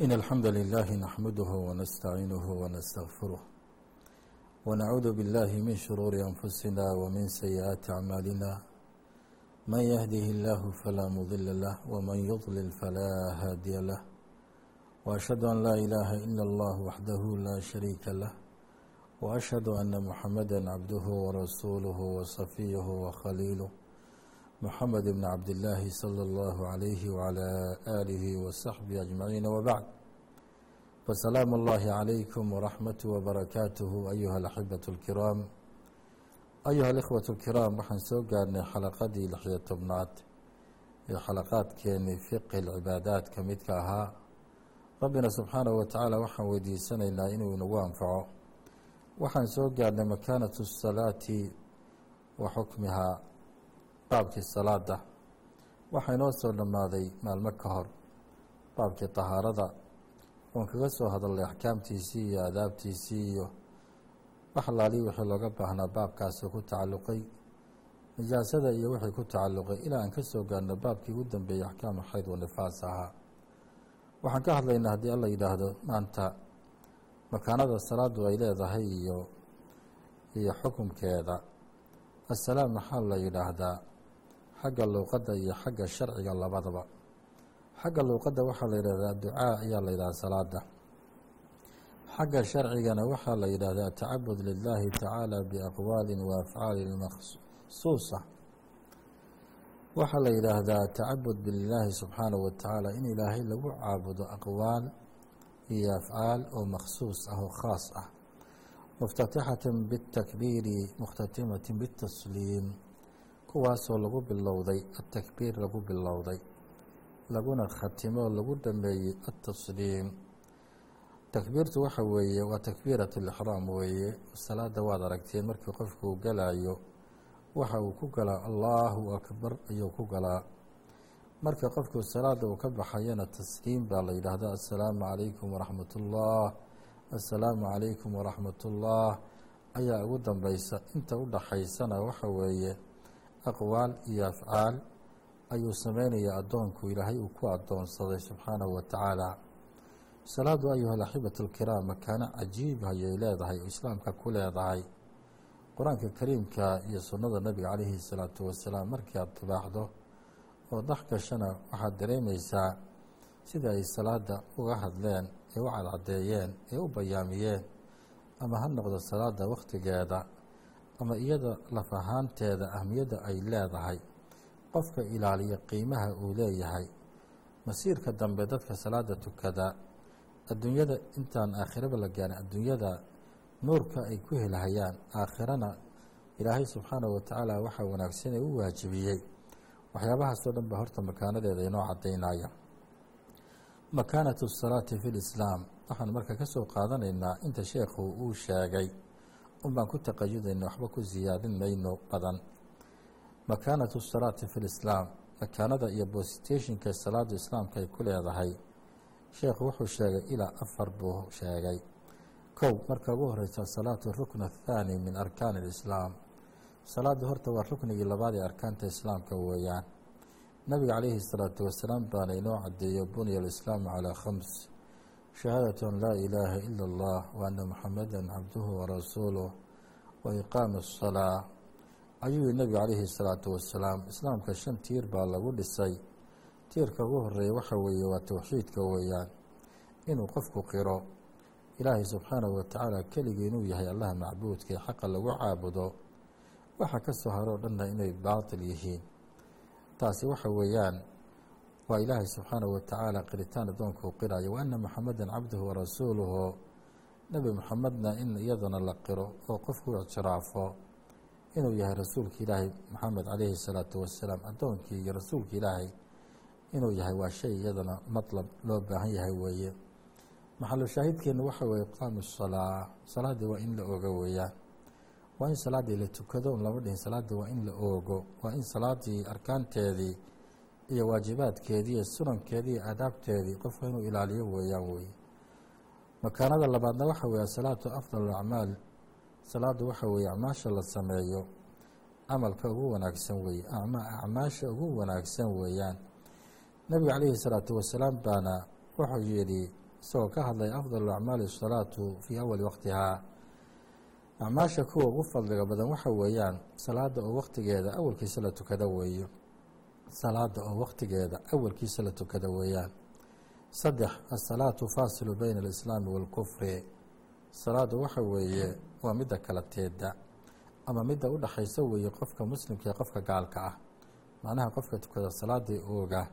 إن الحمد لله نحمده ونستعينه ونستغفره ونعوذ بالله من شرور أنفسنا ومن سيئات أعمالنا من يهده الله فلا مضل له ومن يضلل فلا هادي له وأشهد أن لا إله إلا الله وحده لا شريك له وأشهد أن محمدا عبده ورسوله وصفيه وخليله محمد بن عبد الله صلى الله عليه وعلى آله وصحبه أجمعين وبعد فسلام الله عليكم ورحمة وبركاته أيها الأحبة الكرام أيها الإخوة الكرام waxaan soo gaarnay xalaqadii lixyo tobnaad ee xalaqaadkeeni fiqhi lcibaadaad ka midka ahaa rabbina subxaanahu wa tacaala waxaan weydiisanaynaa inuu inagu anfaco waxaan soo gaarnay makaanatu الsalaati wa xukmihaa baabkii salaada waxaa inoo soo dhammaaday maalmo ka hor baabkii tahaarada oon kaga soo hadalnay axkaamtiisii iyo adaabtiisii iyo waxlaalii wixii looga baahnaa baabkaasi ku tacalluqay nijaasada iyo wixii ku tacalluqay ilaa aan ka soo gaarno baabkii ugu dambeeyey axkaamu xayd wa nifaas ahaa. Waxaan ka hadlaynaa haddii alla yidhaahdo maanta makaanada salaadu ay leedahay iyo iyo xukumkeeda. Asalaam maxaa la yidhaahdaa? Xagga luuqadda iyo xagga sharciga labadaba xagga luuqadda waxaa la yidhahdaa ducaa ayaa la yidhahdaa salaada xagga sharcigana waxaa la yidhahdaa atacabud lilaahi tacaala biaqwaalin wa afcaalin makhsuusa waxaa la yidhaahdaa tacabud bililaahi subxaanahu wa tacaala in ilaahay lagu caabudo aqwaal iyo afcaal oo makhsuus ah oo khaas ah. Muftatixatan bitakbiiri mukhtatimatin bitasliim kuwaasoo lagu bilowday atakbiir lagu bilowday laguna khatimo lagu dhameeyey atasliim takbiirtu waxa weeye waa takbiirat lixraam weeye. Salaada waad aragteen markii qofku uu galayo waxa uu ku galaa allaahu akbar ayuu ku galaa. Marka qofku salaada uu ka baxayana tasliim baa la yidhaahdaa assalaamu calaykum waraxmat ullah assalaamu calaykum waraxmat ullah ayaa ugu dambeysa inta u dhaxaysana waxa weeye aqwaal iyo afcaal ayuu sameynaya addoonku ilaahay uu ku addoonsaday subxaanahu wa tacaala. Salaadu ayuha alaxibat alkiraam makaano cajiib ayay leedahay oo islaamka ku leedahay. Qur'aanka kariimka iyo sunnada nebiga calayhi salaatu wasalaam markii aad tibaaxdo oo dhex gashana waxaad dareemaysaa sida ay salaada uga hadleen ee u cadcadeeyeen ee u bayaamiyeen ama ha noqdo salaada wakhtigeeda ama iyada laf ahaanteeda ahmiyadda ay leedahay qofka ilaaliya qiimaha uu leeyahay. Masiirka dambe dadka salaada tukada adduunyada intaan aakhiraba la gaarin adduunyada nuurka ay ku helhayaan aakhirana ilaahay subxaanahu wa tacaala waxaa wanaagsan ee u waajibiyey. Waxyaabahaasoo dhan ba horta makaanadeeda inoo cadaynaya makaanatu salaati fi lislaam waxaan marka ka soo qaadanaynaa inta sheekhu uu sheegay. Un baan ku taqayudayna waxba ku siyaadin mayno badan makaanatu salaati fi lislaam makaanada iyo bositationka salaadu islaamka ay ku leedahay. Sheekhu wuxuu sheegay ilaa afar buu sheegay. Kow marka ugu horeysa salaatu rukn athaani min arkaan alislaam salaadu horta waa ruknigii labaad ee arkaanta islaamka weeyaan. Nabiga calayhi salaatu wasalaam baana inoo cadeeyo bunya alislaamu calaa khams. Shahaadatu an laa ilaaha ila allah wa ana muxamada cabduhu warasuuluh wa iqaami asalaa ayuu yihi calayhi salaatu wasalaam islaamka shan tiir baa lagu dhisay. Tiirka ugu horreeya waxa weeye waa towxiidka weeyaan. Inuu qofku qiro ilaahay subxaanahu wa tacaala keligii inuu yahay allaha macbuudka ee xaqa lagu caabudo. Waxa ka soo haroo dhanna inay baatil yihiin. Taasi waxa weeyaan waa ilaahay subxaanahu wa tacaala qiritaan addoonka u qirayo wa ana muxamedan cabduhu warasuuluhu nebi muxamedna in iyadana la qiro oo qofku ictiraafo inuu yahay rasuulka ilaahay maxamed calayhi salaatu wasalaam addoonkii iyo rasuulka ilaahay inuu yahay waa shay iyadana matlab loo baahan yahay weeye. Maxalu shaahidkeenu waxa weeye iqaamu salaa salaaddii waa in la oogo weeyaan waa in salaaddii la tukado lama dhihin salaaddii waa in la oogo. Waa in salaaddii arkaanteedii iyo waajibaadkeedii iyo sunankeedii iyo aadaabteedii qofka inuu ilaaliyo weeyaan weye makaanada labaadna waxa weeye asalaatu afdal acmaal salaaddu waxa weeye acmaasha la sameeyo camalka ugu wanaagsan weeye acmaasha ugu wanaagsan weeyaan. Nebiga calayhi salaatu wasalaam baana wuxuu yidhi isagoo ka hadlay afdal acmaali asalaatu fii awali waqtihaa acmaasha kuwa ugu fadliga badan waxa weeyaan salaada oo waqtigeeda awalkiisa la tukada weeyo. Salaada oo waqtigeeda awalkiisa la tukada weeyaan. Saddex asalaatu faasilu bayna alislaami waalkufri salaadu waxa weeye waa midda kala teeda ama midda u dhexaysa weeye qofka muslimka ee qofka gaalka ah. Macnaha qofka tukada salaadii ooga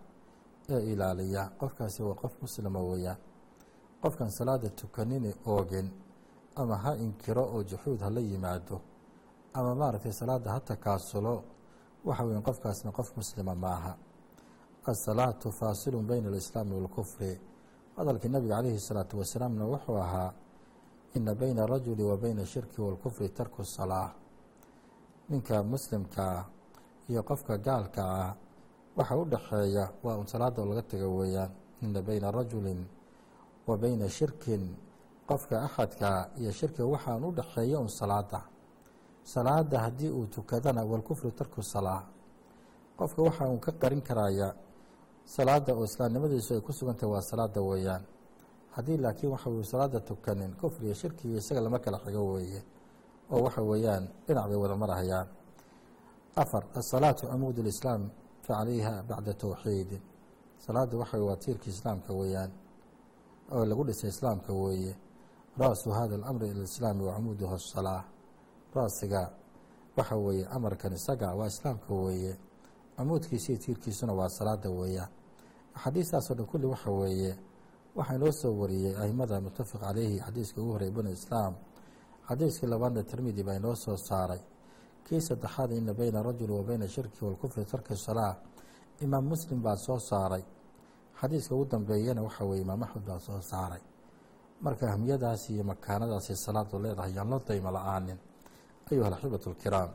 ee ilaaliya qofkaasi waa qof muslima weeyaan qofkan salaada tukanini oogin ama ha inkiro oo juxuud hala yimaado ama maaragtay salaada ha takaasulo waxa weya qofkaasna qof muslima maaha. Asalaatu faasilun bayna alislaami waalkufri hadalkii nabiga calayhi salaatu wasalaamna wuxuu ahaa ina bayna arajuli wa bayna ashirki waalkufri tarku salaa ninka muslimkaa iyo qofka gaalka ah waxa u dhexeeya waa un salaada laga taga weeyaan. ina bayna rajulin wa bayna shirkin qofka axadka iyo shirkiga waxaan u dhexeeya un salaada salaada haddii uu tukadana walkufru tarku salaa qofka waxa uu ka qarin karaya salaada oo islaamnimadiisu ay ku sugantahay waa salaada weeyaan haddii laakiin waxa uu salaada tukanin kufriga shirkiga isaga lama kala xigo weeye oo waxa weeyaan dhinac bay wada marahayaan. Afar asalaatu amuud lislaam facalayha bacda towxiidin salaada waxa waa tiirka islaamka weeyaan oo lagu dhisay islaamka weeye. Ra-su hada alamri ilislaami wa camuuduhu asalaa ra-siga waxa weeye amarkan isaga waa islaamka weeye. Camuudkiisa iyo tiirkiisuna waa salaada weeyaan. Axaadiistaasoo dhan kulli waxa weeye waxaa inoo soo wariyey ahimada mutafaq caleyhi xadiiska ugu horey bn islaam. Xadiiskii labaadna tirmidi baa inoo soo saaray. Kii saddexaad ina beyna rajuli wa beyna shirki walkufri tarki salaa imaam muslim baa soo saaray. Xadiiska ugu dambeeyana waxa weye imaam axmed baa soo saaray. Marka ahmiyadaas iyo makaanadaasi salaadu leedahay yaan loo daymo la'aanin. Ayuha alaxibatu alkiraam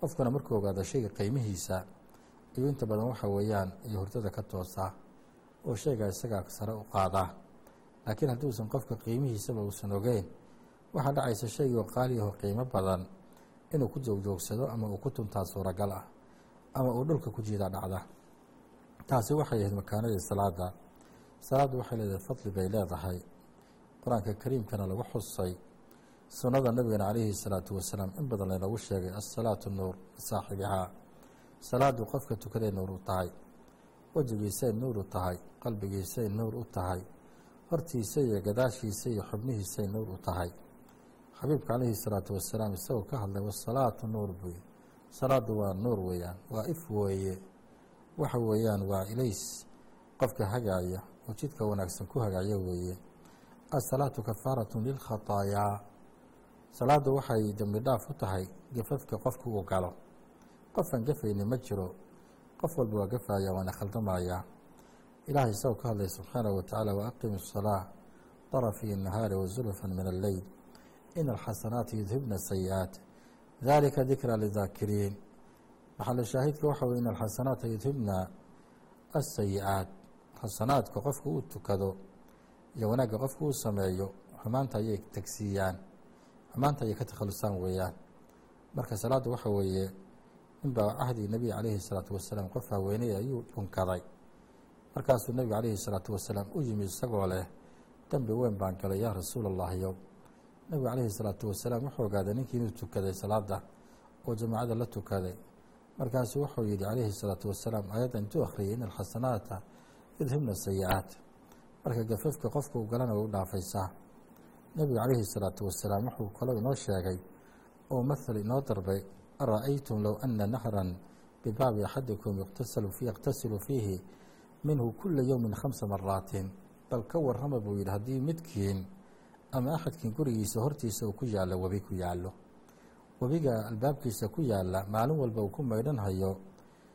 qofkuna markuu ogaado shayga qiimihiisa ayuu inta badan waxa weeyaan iyo hurdada ka toosaa oo shayga isagaa sare u qaadaa laakiin hadduusan qofka qiimihiisaba uusan ogeyn waxaa dhacaysa shaygii oo qaaliyaho qiimo badan inuu ku joogjoogsado ama uu ku tuntaa suuragal ah ama uu dhulka ku jiida dhacda. Taasi waxay ahayd makaanadii salaada salaaddu waxay leedahay fadli bay leedahay. Qur'aanka kariimkana lagu xusay. Sunnada nabigana calayhi salaatu wasalaam in badan laynagu sheegay asalaatu nuur lisaaxibihaa salaadu qofka tukaday nuur u tahay wejigiisay nuur u tahay qalbigiisay nuur u tahay hortiisa iyo gadaashiisa iyo xubnihiisay nuur u tahay. Xabiibka calayhi salaatu wasalaam isagoo ka hadlay wasalaatu nuur buy salaadu waa nuur weeyaan. Waa if weeye. Waxa weeyaan waa ilays qofka hagaaya oo jidka wanaagsan ku hagaaya weeye. Asalaatu kafaaratun lilkhataayaa salaaddu waxay dembi dhaaf u tahay gafafka qofka uu galo. Qofaan gafayni ma jiro qof walba waa gafaaya waana khaldamayaa ilaahay isagoo ka hadlaya subxaanahu watacaala waaqim asalaa darafii nahaari wa zulfan min alleyl in alxasanaati yudhibna sayi-aat dalika dikra lidaakiriin maxalu shaahidka? Waxa weye in alxasanaata yudhibna asayi-aat xasanaadka qofka uu tukado iyo wanaagga qofka uu sameeyo xumaanta ayay tagsiiyaan xumaanta ayay ka takhalusaan weeyaan. Marka salaadda waxa weeye inbaa cahdi nebiga calayhi salaatu wasalaam qof haweeney ayuu dhunkaday markaasuu nebiga calayhi salaatu wasalaam u yimi isagoo leh dembi weyn baan galay yaa rasuul allahiyow nebigu calayhi salaatu wasalaam wuxuu ogaaday ninkii inuu tukaday salaada oo jamaacada la tukaday. Markaasuu wuxuu yihi calayhi salaatu wasalaam ayadda intuu akhriyay in alxasanaata yudhibna sayi-aat. Marka gafafka qofka uu galana u dhaafaysaa nebigu calayhi salaatu wasalaam wuxuu kaloo inoo sheegay oo mathal inoo darbay ara-aytum low ana nahran bibaabi axadikum yaqtasilu fiihi minhu kula yowmin khamsa maraatin bal ka warrama buu yidhi haddii midkiin ama axadkiin gurigiisa hortiisa uu ku yaallo webi ku yaallo webiga albaabkiisa ku yaalla maalin walba uu ku maydhan hayo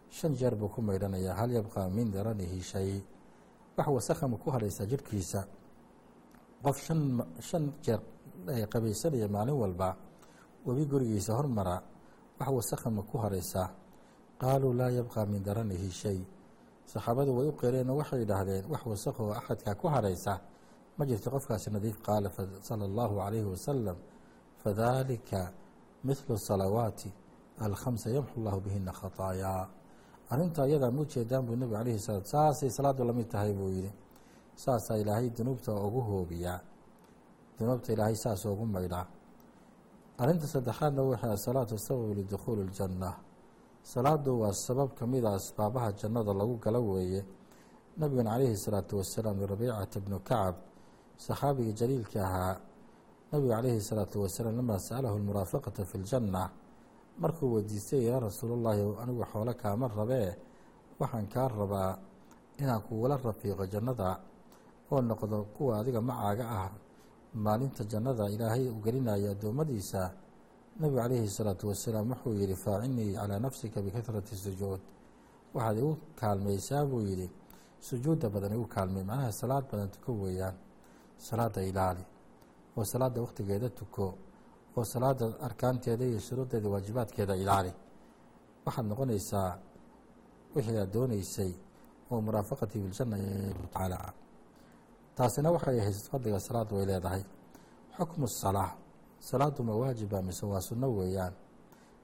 shan jeer buu ku maydhanayaa hal yabqaa min daranihi shay wax wasakhama ku hadhaysaa jidhkiisa qof shan shan jeer qabaysanaya maalin walba webi gurigiisa hormara wax wasakhama ku hadhaysaa qaaluu laa yabqaa min daranihi shay. Saxaabadu way u qireen oo waxay idhaahdeen wax wasakh oo axadkaa ku hadhaysa ma jirto qofkaasi nadiif qaala sala allahu calayhi wasalam fadalika mithlu salawaati alkhamsa yamxu llahu bihina khataayaa arrinta ayadaa ma ujeedaan buu nebigu calayhi salaam saasay salaadu la mid tahay buu yidhi. Saasaa ilaahay dunuubta ugu hoobiyaa. Dunuubta ilaahay saas ugu maydhaa arrinta saddexaadna waxay asalaatu sababu lidukhuuli اljanna salaadu waa sabab ka mid a asbaabaha jannada lagu galo weeye. Nabigana calayhi salaatu wasalaam rabiicata bnu kacab saxaabigii jaliilka ahaa nabigu calayhi salaatu wasalaam lamaa sa'alahu lmuraafaqata fi ljanna markuu weydiistay yaa rasuulullaahi anigu xoolo kaama rabee? Waxaan kaa rabaa inaan kugula rafiiqo jannada oo noqdo kuwa adiga macaaga ah maalinta jannada ilaahay u gelinayo addoommadiisa nabigu calayhi salaatu wasalaam wuxuu yidhi faacinii calaa nafsika bikahrati sujuud. Waxaad igu kaalmaysaa buu yidhi. Sujuudda badan igu kaalmay macnaha salaad badan tuko weeyaan. Salaada ilaali oo salaada wakhtigeeda tuko oo salaada arkaanteeda iyo shuruuddeeda waajibaadkeeda ilaali. Waxaad noqonaysaa wixii aad dooneysay oo muraafaqatii biljanna tacaala taasina waxay ahayd fadliga salaadu way leedahay. Xukmu salaa salaadu ma waajiba mise waa sunno weeyaan?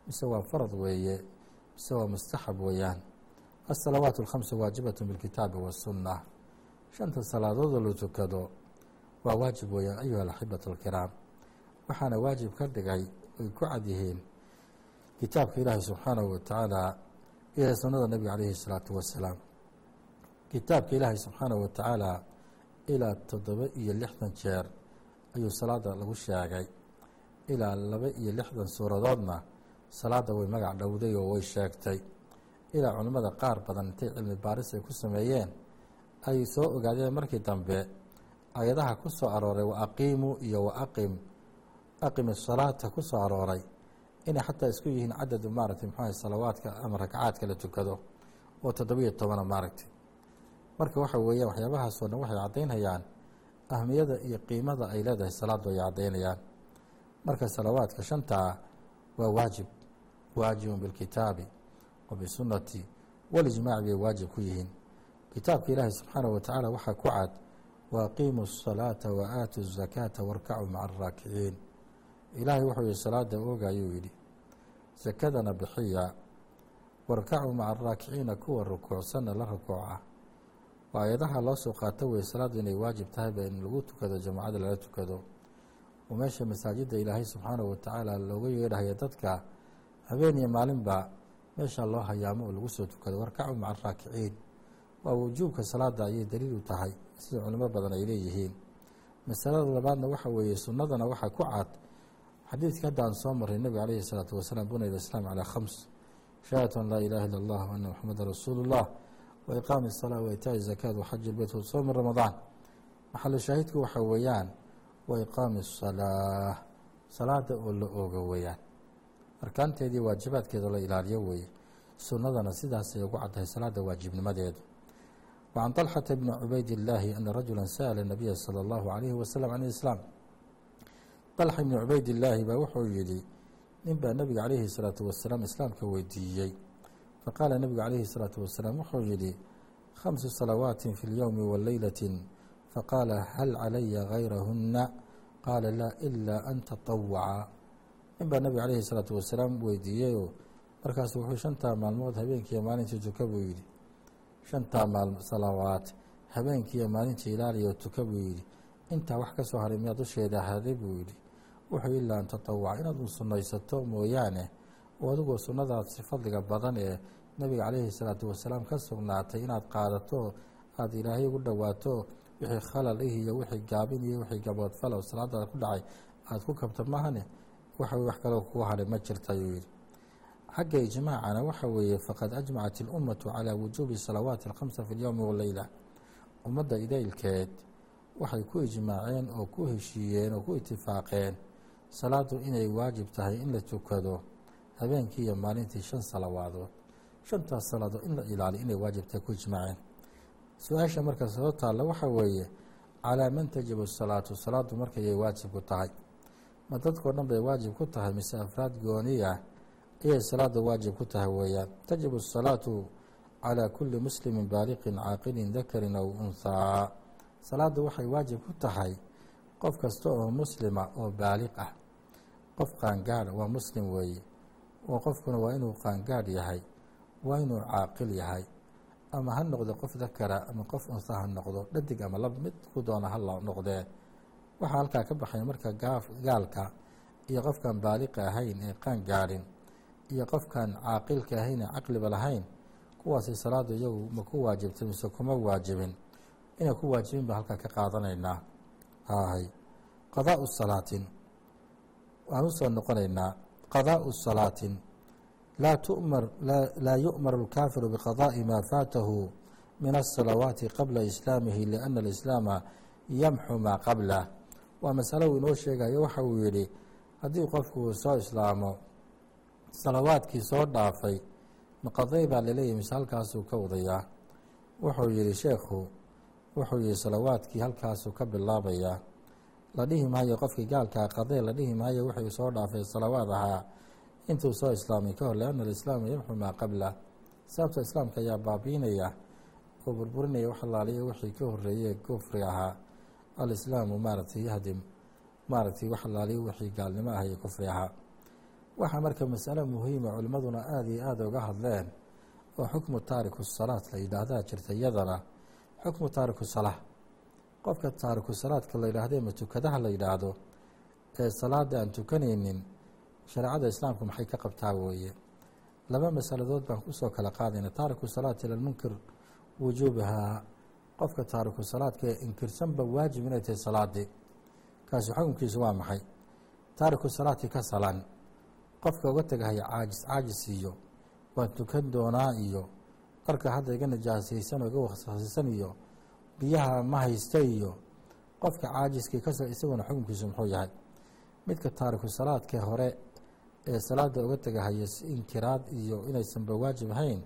Mise waa farad weeye? Mise waa mustaxab weeyaan? Asalawaat alkhamsu waajibatun bilkitaabi wasunna shanta salaadoodoo la tukado waa waajib weeyaan ayuha alaxibatu alkiraam waxaana waajib ka dhigay ay ku cad yihiin kitaabka ilaahi subxaanahu watacaala iyo sunnada nebiga calayhi الsalaatu wasalaam kitaabka ilaahi subxaanahu watacaala ilaa toddoba iyo lixdan jeer ayuu salaada lagu sheegay. Ilaa laba iyo lixdan suuradoodna salaada way magac dhowday oo way sheegtay. Ilaa culimmada qaar badan intay cilmi baaris ay ku sameeyeen ay soo ogaadeen markii dambe ayadaha ku soo arooray wa aqiimuu iyo wa aqim aqim salaata ku soo arooray. Inay xataa isku yihiin cadad maaragtay muxuaha salawaadka ama ragcaadka la tukado? Oo toddobiyo tobana maaragtay marka waxa weeya waxyaabahaasoo dhan waxay caddaynayaan ahmiyada iyo qiimada ay leedahay salaaddu ay caddaynayaan marka salawaadka shantaa waa waajib waajibun bilkitaabi wa bisunnati bay waajib ku yihiin. Kitaabka ilaahay subxaanah watacaala waxaa ku cad waaqiimu salaata wa aatu zakaata warkacuu maca araakiciin ilaahay wuxuu yihi salaada oogayuu yidhi sakadana bixiya warkacuu maca araakiciina kuwa rukuucsanna la rukuuca waa ayadaha loo soo qaato weye salaaddu inay waajib tahayba in lagu tukado jamacada lala tukado. Oo meesha masaajidda ilaahay subxaanahu watacaala looga yeedhahaya dadka habeen iyo maalinba meesha loo hayaamo oo lagu soo tukado. Warkacuu maca araakiciin waa wujuubka salaada ayay daliil u tahay sida culimo badan ay leeyihiin. Masalada labaadna waxa weeye sunnadana waxaa ku cad. Xadiidka hadda aan soo maray nebiga calayhi isalaatu wasalaam bunay islaam calaa khams. Shahaadatu an laa ilaha illa allah ana maxameda rasuulu llah wa iqaami الsalaa wa itaaءi zakaat waxaji lbeyt wasoomi ramadaan maxalu shaahidku waxa weeyaan wa iqaami الsalaa salaada oo la ooga weeyaan arkaanteedii waajibaadkeeda la ilaaliyo weeye sunnadana sidaasay ugu caddahay salaada waajibnimadeedu وعن طلحة بن عubayd اللahi أن رaجuلا sأل النaبiya slى الlaه عليه وsلم عن الإسلام طلحة بن cubayd اللaahi baa wuxuu yihi nin baa nebiga عalayhi الصلاaةu وaسلاam islaamka weydiiyey faqaala nebigu عalayhi الصلاaةu وaسلاam wuxuu yihi خمس صلawaaت في اليوم وleyلة faqاala hal عalaya غayrahuna qaala laa إlا an تطawca nin baa nebiga عalayhi الصلاaةu وaسلاam weydiiyeyoo markaasu wuxuu shantaa maalmood habeenkiiyo maalintii tuka buu yihi shantaa maal salawaad habeenkiiyo maalintii ilaaliyo tuka buu yidhi intaa wax ka soo haray miyaa dusheeda ahaaday buu yidhi wuxuu ilaa an tatawac inaad un sunnaysato mooyaane oo adigoo sunnadaasi fadliga badan ee nabiga calayhi salaatu wasalaam ka sugnaatay inaad qaadato aada ilaahay ugu dhawaato wixii khalal ih iyo wixii gaabin iyo wixii gaboodfalow salaadaada ku dhacay aada ku kabto mahane waxa wax kaloo kuu haray ma jirta ayuu yidhi. Xagga ijmaacana waxa weeye faqad ajmacat ilummatu calaa wujuubi salawaati alkhamsa fi lyowmi waleyla ummadda idaylkeed waxay ku ijmaaceen oo ku heshiiyeen oo ku itifaaqeen salaadu inay waajib tahay in la tukado habeenkii iyo maalintii shan salawaadood shantaas salaadood in la ilaaliyo inay waajibtahay ku ijmaceen su'aasha marka soo taalla waxaa weeye calaa man tajibu salaatu salaadu markayay waajib ku tahay. Ma dadkao dhan bay waajib ku tahay mise afraad gooni ah ayay salaada waajib ku tahay weeyaan. Tajibu asalaatu calaa kulli muslimin baaliqin caaqilin dakarin aw unhaa salaadda waxay waajib ku tahay qof kasta oo muslima oo baaliq ah. Qof qaangaara ah, waa muslim weeye oo qofkuna waa inuu qaangaadh yahay waa inuu caaqil yahay ama ha noqdo qof dakara ama qof unsa ha noqdo dhadig ama lab mid ku doona ha noqdee waxaa halkaa ka baxaya marka gaalka iyo qofkan baaliqa ahayn ee qaan gaadhin iyo qofkan caaqilka ahayn ee caqliba lahayn kuwaasi salaadu iyagu ma ku waajibtay mise kuma waajibin. Inay ku waajibin baan halkaa ka qaadanaynaa. Hay qadaau salaatin waan u soo noqonaynaa qadaau salaatin laa tumar laa yu'maru اlkaafiru biqadaءi maa faatahu min الsalawaati qabla islaamihi liأna اlislaama yamxu maa qablah waa masalo uu inoo sheegayo waxa uu yihi haddii qofku soo islaamo salawaadkii soo dhaafay maqaday baa laleeyahy mise halkaasuu ka wadayaa wuxuu yihi sheekhu wuxuu yihi salawaadkii halkaasuu ka bilaabayaa la dhihi maayo qofkii gaalkaa qadee la dhihi maayo wuxuu soo dhaafay salawaad ahaa. Intuu soo islaamay ka hor lianna alislaama yamxu maa qabla. Sababta islaamka ayaa baabiinaya oo burburinaya wax alaaliya wixii ka horeeyey kufri ahaa. Alislaamu maaragtay yahdim maaragtay wax wixii gaalnimo ah iyo kufri ahaa. Waxaa marka masalo muhiima culimmaduna aada iyo aada uga hadleen oo xukmu taariku salaat la yidhaahdaa jirta iyadana. Xukmu taariku salaa qofka taariku salaadka la yidhaahdo ama tukadaha la yidhaahdo ee salaada aan tukanaynin shareecada islaamku maxay ka qabtaa weeye laba masaladood baan ku soo kala qaadayna. Taariku salaati ila lmunkir wujuubahaa qofka taariku salaadka ee inkirsanba waajib inay tahay salaadii kaasi xukunkiisu waa maxay? Taariku salaati ka salan qofka uga tegahaya caajis caajis iyo waan tukan doonaa iyo dharka hadda iga najaasaysan oo iga waksasisan iyo biyaha ma haysta iyo qofka caajiskii kas isaguna xukunkiisu muxuu yahay? Midka taariku salaadka hore ee salaada uga tegahaya inkiraad iyo inaysanba waajib ahayn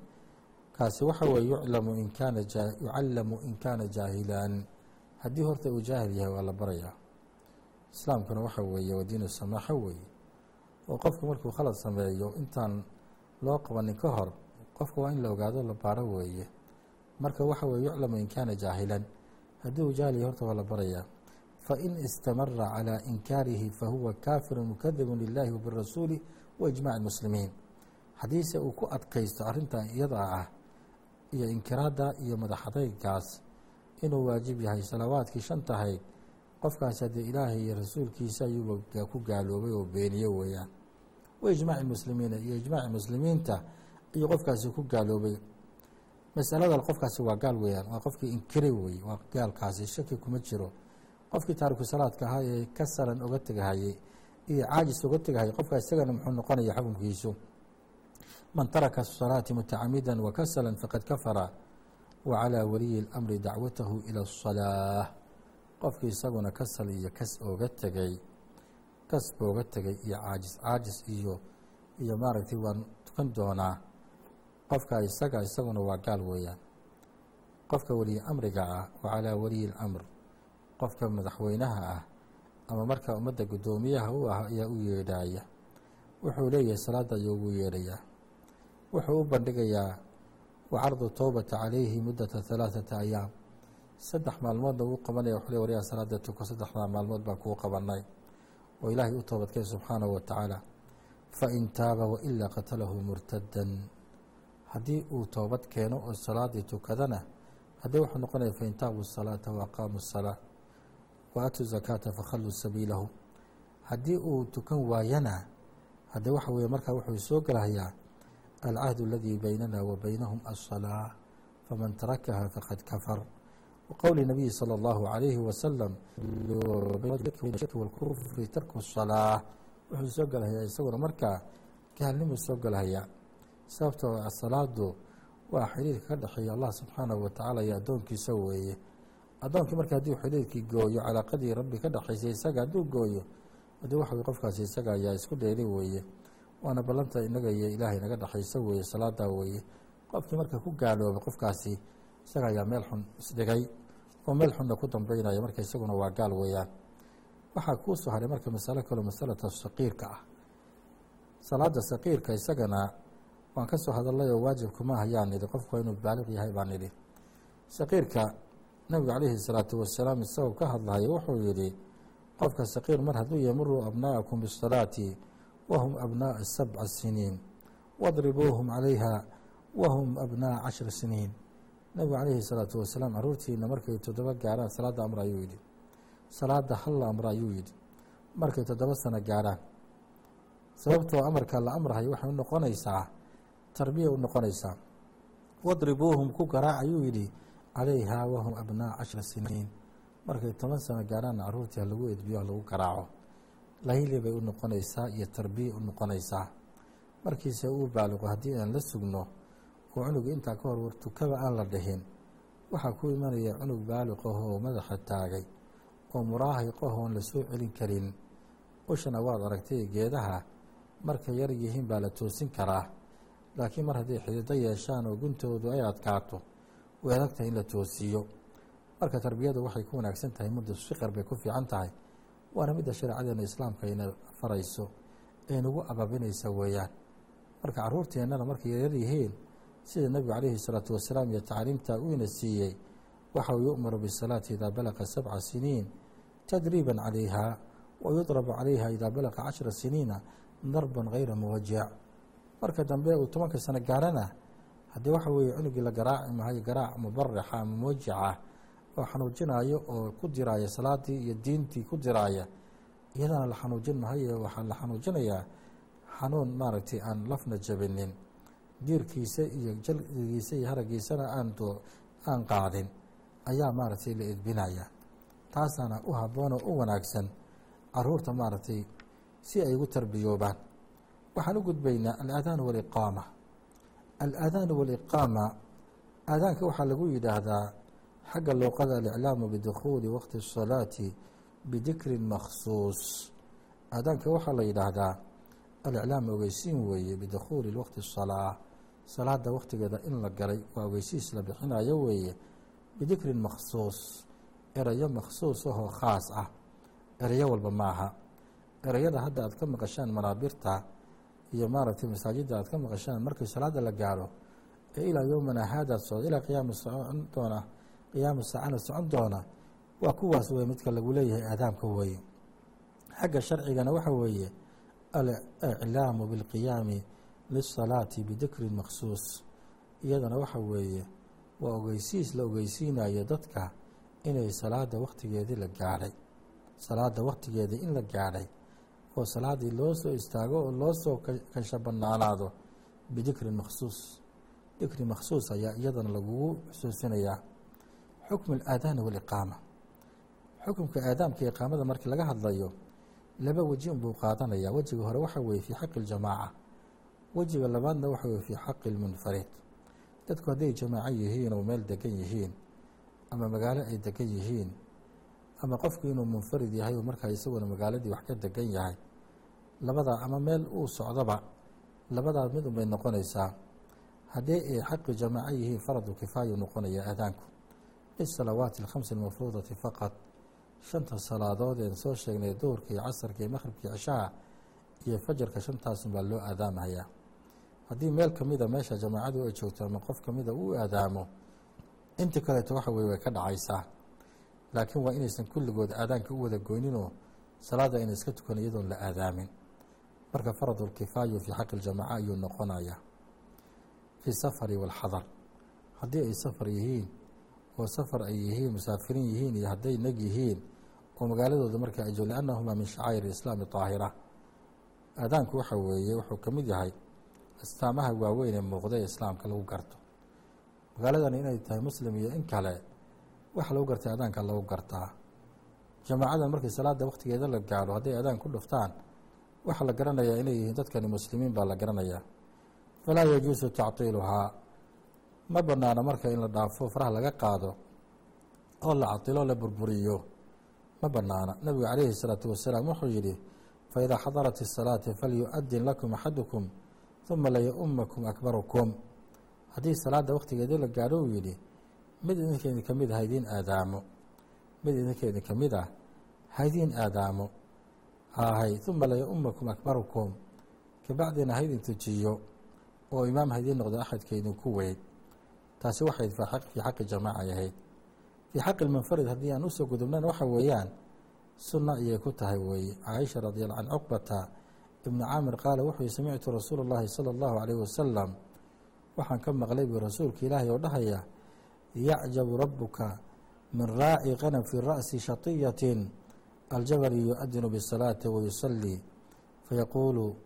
kaasi waxa weye yuclamu in kaana yucallamu in kaana jaahilan haddii horta uu jaahil yahay waa la barayaa. Islaamkuna waxa weeye waa diinu samaaxo weeye. Oo qofku markuu khalad sameeyo intaan loo qabanin ka hor qofka waa in la ogaado la baaro weeye marka waxa weye yuclamu in kaana jaahilan. Haddii uu jaahil horta waa la barayaa. Fain istamara calى inkaarihi fahuwa kaafiru mukadibu lilahi wabirasuuli waijmac اmuslimiin haddiise uu ku adkaysto arrintan iyada ah iyo inkiraadda iyo madaxadaygaas inuu waajib yahay salawaadkii shan tahayd qofkaas haddee ilaahay iyo rasuulkiisa ayuuba ku gaaloobay oo beeniye weeyaan. Waijmaaci muslimiina iyo ijmaaci muslimiinta ayuu qofkaasi ku gaaloobay masalada qofkaasi waa gaal weeyaan waa qofkii inkire weye waa gaalkaasi shaki kuma jiro qofkii taariku salaadka ahaa ee ka salan oga tegahayey iyo caajis oga tegahayay qofkaa isagana muxuu noqonaya xukunkiisu man taraka الصalaati mutacamida wakasala faqad kafara wa calىa waliyi اlamri dacwatahu ilى الصalaaة qofkii isaguna kasal iyo kas oga tegay kas booga tegay iyo caajis caajis iyo iyo maaragtay waan tukan doonaa qofka isaga isaguna waa gaal weeyaan. Qofka weliyi amriga ah wa calaa waliyi اlamr qofka madaxweynaha ah ama markaa ummadda guddoomiyaha u ah ayaa u yeedhaaya. Wuxuu leeyahay salaada ayuu ugu yeedhayaa. Wuxuu u bandhigayaa wacardu towbata calayhi muddata halaaثata ayaam. Saddex maalmoodna wuu qabanaya wuxuu le waryaa salaada tuko saddexdaa maalmood baan kuu qabanay oo ilaahay u toobadkay subxaanahu wa tacaala fain taaba wailaa qatalahu murtadan haddii uu toobad keeno oo salaadii tukadana haddii wuxuu noqonaya fain taabu salaata wa aqaamu salaa wa atuu zakaata fakhalluu sabiilahu haddii uu tukan waayana haddee waxa weeye markaa wuxuu soo gelahayaa alcahdu aladii baynana wa baynahum aلsalaa faman tarakaha faqad kafar wqowli nabiyi salى اllahu عalayhi wasalam wاlkufri tarku الsalaa wuxuu soo gelahayaa isaguna markaa gaalnimuu soo gelahayaa sababtoo salaadu waa xiriirka ka dhexeeya allah subxaanahu wa tacaala iyo addoonkiisa weeye. Addoonkii marka hadduu xiriirkii gooyo calaaqadii rabbi ka dhexaysay isaga hadduu gooyo haddii waxa wey qofkaasi isaga ayaa isku dheeli weeye. Waana ballanta inaga iyo ilaahay naga dhexayso weeye salaadaa weeye. Qofkii marka ku gaaloobay qofkaasi isaga ayaa meel xun isdhigay oo meel xunna ku dambeynaya marka isaguna waa gaal weeyaan. Waxaa kuu soo haray marka masalo kaloo masalata saqiirka ah. Salaada saqiirka isagana waan ka soo hadalay oo waajibkuma hayaan idhi qofku waa inuu baaliq yahay baan idhi. Saqiirka nabigu calayhi salaatu wasalaam isagoo ka hadlayo wuxuu yidhi qofka saqiir mar hadduu yamuru abnaa'akum bisalaati wahum abnaaءa sabca siniin wadribuuhum calayha wahum abnaaءa cashra siniin. Nabigu calayhi salaatu wasalaam caruurtiina markay toddoba gaarhaan salaadda amr ayuu yidhi. Salaada halla amr ayuu yidhi. Markay toddoba sano gaarhaan sababtoo amarka la amrahayo waxay u noqonaysaa tarbiya u noqonaysaa wadribuuhum ku garaac ayuu yidhi calayhaa wahum abnaa cashra siniin. Markay toban sano gaarhaanna caruurtii ha lagu edbiyo ha lagu garaaco. Lahili bay u noqonaysaa iyo tarbiya u noqonaysaa. Markiise uu baaliqo haddii aan la sugno oo cunuga intaa ka hor wartukaba aan la dhihin. Waxaa ku imanaya cunug baaliqahoo madaxa taagay oo muraahiqahoon la soo celin karin. Ushana waad aragtay geedaha markay yar yihiin baa la toosin karaa laakiin mar hadday xidido yeeshaan oo guntoodu ay adkaato way adag tahay in la toosiyo. Marka tarbiyadu waxay ku wanaagsan tahay mudda siqar bay ku fiican tahay waana midda shareecadeena islaamka ayna farayso ee nagu ababinaysa weeyaan. Marka caruurteennana markay yaryar yihiin sida nebigu calayhi salaatu wasalaam iyo tacliimta uina siiyey waxau yu'maru bisalaati idaa balaqa sabca siniin tadriiban calayha wa yudrabu calayha idaa balaqa cashra siniina darban gayra muwajic marka dambe uu tobanka sano gaarana haddii waxa weeye cunugii la garaaci mahayo garaac mubarixa ama muwajica oo xanuujinayo oo ku diraaya salaadii iyo diintii ku diraaya iyadana la xanuujin mahayo waxaa la xanuujinayaa xanuun maaragtay aan lafna jabinin diirkiisa iyo jaldigiisa iyo haragiisana aan qaadin ayaa maaragtay la edbinaya. Taasaana u habboon oo u wanaagsan carruurta maaragtay si ay ugu tarbiyoobaan waxaan u gudbaynaa alaadaan waliqaama alaadaan waliqaama aadaanka waxaa lagu yidhaahdaa xagga luuqada aliclaamu bidukhuuli waqti الsalaati bidikrin makhsuus aadaanka waxaa la yidhaahdaa aliclaam ogeysiin weeye bidukhuuli waqti الsalaa salaada waqtigeeda in la galay waa ogeysiis la bixinayo weeye bidikrin makhsuus erayo makhsuus ahoo khaas ah erayo walba maaha ereyada hadda aad ka maqashaan manaabirta iyo maaragtay masaajidda aad ka maqashaan markii salaada la gaaro ee ilaa yowmana haadaad socdo ilaa qiyaama socon doona qiyaama saacana socon doona waa kuwaas wey midka lagu leeyahay aadaamka weeye. Xagga sharcigana waxa weeye aliclaamu bilqiyaami lisalaati bidikrin makhsuus. Iyadana waxa weeye waa ogeysiis la ogeysiinayo dadka inay salaada waktigeedii la gaadhay. Salaada waktigeedii in la gaadhay oo salaadii loo soo istaago oo loo soo kasha banaanaado bidikrin makhsuus. Dikri makhsuus ayaa iyadana lagugu xusuusinayaa xukmu alaadaani waliqaama. Xukumka aadaamka iqaamada markii laga hadlayo laba weji unbuu qaadanayaa wejiga hore waxa weeye fii xaqi اljamaaca wejiga labaadna waxa weye fii xaqi اlmunfarid dadku hadday jamaaco yihiin oo meel degan yihiin ama magaalo ay degan yihiin ama qofku inuu munfarid yahay oo markaa isaguna magaaladii wax ka degan yahay labadaa ama meel uu socdoba labadaa mid unbay noqonaysaa. Haddii ay xaqi jamaaco yihiin faradu kifaayu noqonaya aadaanku. Lisalawaati alkhamsi almafruudati faqad shanta salaadood een soo sheegnay duhurka iyo casarka iyo maqhribka cishaha iyo fajarka shantaasun baa loo aadaamahayaa haddii meel kamida meesha jamaacadu ay joogto ama qof kamida uu aadaamo inta kaleeto waxa weye way ka dhacaysaa. Laakiin waa inaysan kulligood aadaanka u wada goyninoo salaada ayna iska tukan iyadoon la aadaamin marka faradulkifaayu fii xaqi iljamaaca ayuu noqonaya fi safari waalxadar haddii ay safar yihiin oo safar ay yihiin musaafiriin yihiin iyo hadday neg yihiin oo magaaladooda marka ay joog liannahumaa min shacaa'ir islaami daahira aadaanku waxa weeye wuxuu ka mid yahay astaamaha waaweyn ee muuqda ee islaamka lagu garto. Magaaladan inay tahay muslim iyo in kale waxa lagu gartay aadaanka lagu gartaa. Jamaacadan markii salaada waktigeeda la gaaro hadday aadaan ku dhuftaan waxaa la garanayaa inay yihiin dadkani muslimiin baa la garanayaa falaa yajuusu tactiiluhaa ma banaano marka in la dhaafo faraha laga qaado oo la catilo la burburiyo ma banaana nabigu calayhi الsalaatu wasalaam wuxuu yihi faidaa xadarat الsalaati falyu-adin lakum axadukum uma layaumakum akbarukum haddii salaada waktigeedii la gaadho uu yidhi mid idinka idin ka mid ah haidiin aadaamo mid idinka idin ka mid ah haidiin aadaamo ha ahayd uma layaumakum akbarukum. Kabacdiina haydin tujiyo oo imaam ha noqdo axadka ku weyn taasi waxay fii xaqi jamaaca ahayd. Fii xaqi lmunfarid haddii aan u soo gudubnan waxa weeyaan sunna ayay ku tahay weeye. Caaisha radiala an cuqbata ibnu caamir qaala wuxuuyi samictu rasuulu اllahi sala allahu calayh wasalam waxaan ka maqlay buu rasuulka ilaahay oo dhahaya yacjabu rabuka min raaci qana fi ra'si shatiyatin aljabali yuadinu bisalaati wayusalii fayaquulu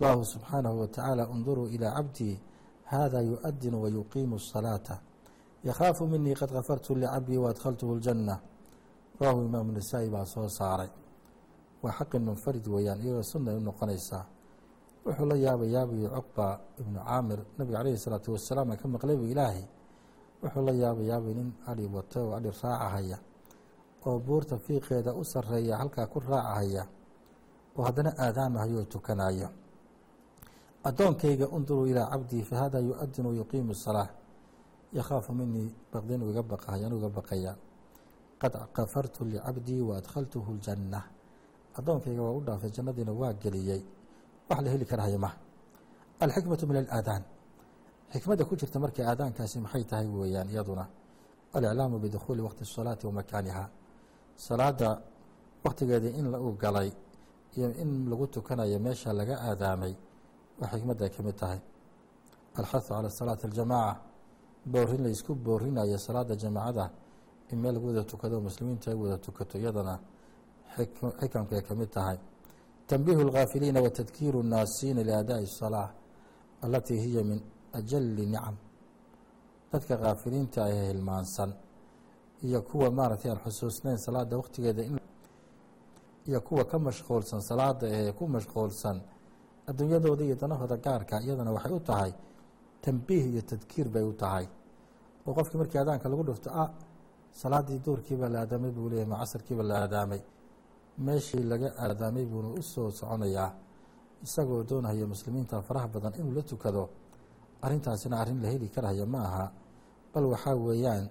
allahu subxaanahu watacaala unduruu ilaa cabdii hada yuadinu wayuqiimu الsalaata yakhaafu minii qad kafartu licabdii waadkhaltuhu اljanna rawahu imaamu nisaa'i baa soo saaray waa xaqi munfarid weeyaan iyagoo sunay u noqonaysaa wuxuu la yaaba yaabayo cuqba ibnu caamir nabiga calayhi salaatu wasalaam ka maqlay bu ilaahay wuxuu la yaaba yaabay nin adhi wato oo adhi raacahaya oo buurta fiiqeeda u sareeya halkaa ku raacahaya oo haddana aadaamahayoo tukanayo addoonkayga unduruu ilaa cabdii fa hada yu-adinu wayuqiimu salaa yakhaafu minii baqdin iga baqahay anigu iga baqaya qad kafartu licabdii wa adkhaltuhu ljanna addoonkayga waa u dhaafay jannadiina waa geliyey. Wax la heli karahaya maha alxikmatu min alaadaan. Xikmadda ku jirta markii aadaankaasi maxay tahay weeyaan iyaduna? Aliclaamu bidukhuuli waqti الsalaati wa makaaniha salaada wakhtigeeda in lagu galay iyo in lagu tukanayo meesha laga aadaamay waxay xikmadda ka mid tahay. Alxahu cala salaati aljamaaca boorin laysku boorinayo salaada jamaacada in meel lagu wada tukado muslimiinta ay wada tukato iyadana xikamkay ka mid tahay. Tanbiihu alkhaafiliina wa tadkiiru nnaasiina liaadaa'i asalaa alatii hiya min ajali nicam. Dadka kaafiliinta ee hilmaansan iyo kuwa maaragtay aan xusuusnayn salaada waktigeeda iyo kuwa ka mashquulsan salaada ee ku mashquulsan adduunyadooda iyo danahooda gaarka iyadana waxay u tahay tanbiih iyo tadkiir bay u tahay. Oo qofkii markii aadaanka lagu dhufto ah salaadii duurkiibaa la aadaamay buu leeyahy ma casarkiiba la aadaamay. Meeshii laga aadaamay buuna u soo soconayaa isagoo doonaya muslimiinta faraha badan inuu la tukado. Arrintaasina arrin la heli karaya ma aha bal waxaa weeyaan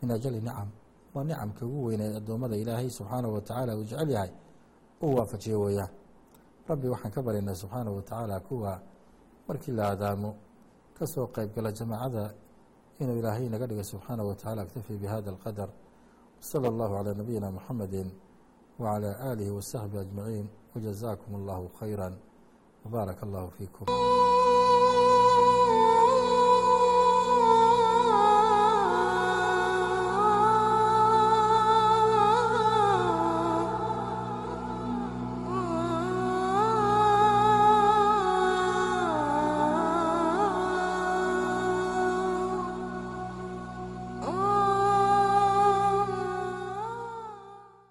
min ajali nicam waa nicamka ugu weynee addoommada ilaahay subxaanahu watacaala uu jecel yahay uu waafajiye weeyaan rabbi waxaan ka baryaynaa subxaanahu watacaala kuwa markii la aadaamo ka soo qeybgala jamaacada inuu ilaahay naga dhigo subxaanahu watacaala اktafi bihada اlqadar wslى اllahu calى nabiyina muxamedi wعalى aalihi wasaxbi ajmaciin wajazaakum اllahu khayra wbaaraka allahu fiikum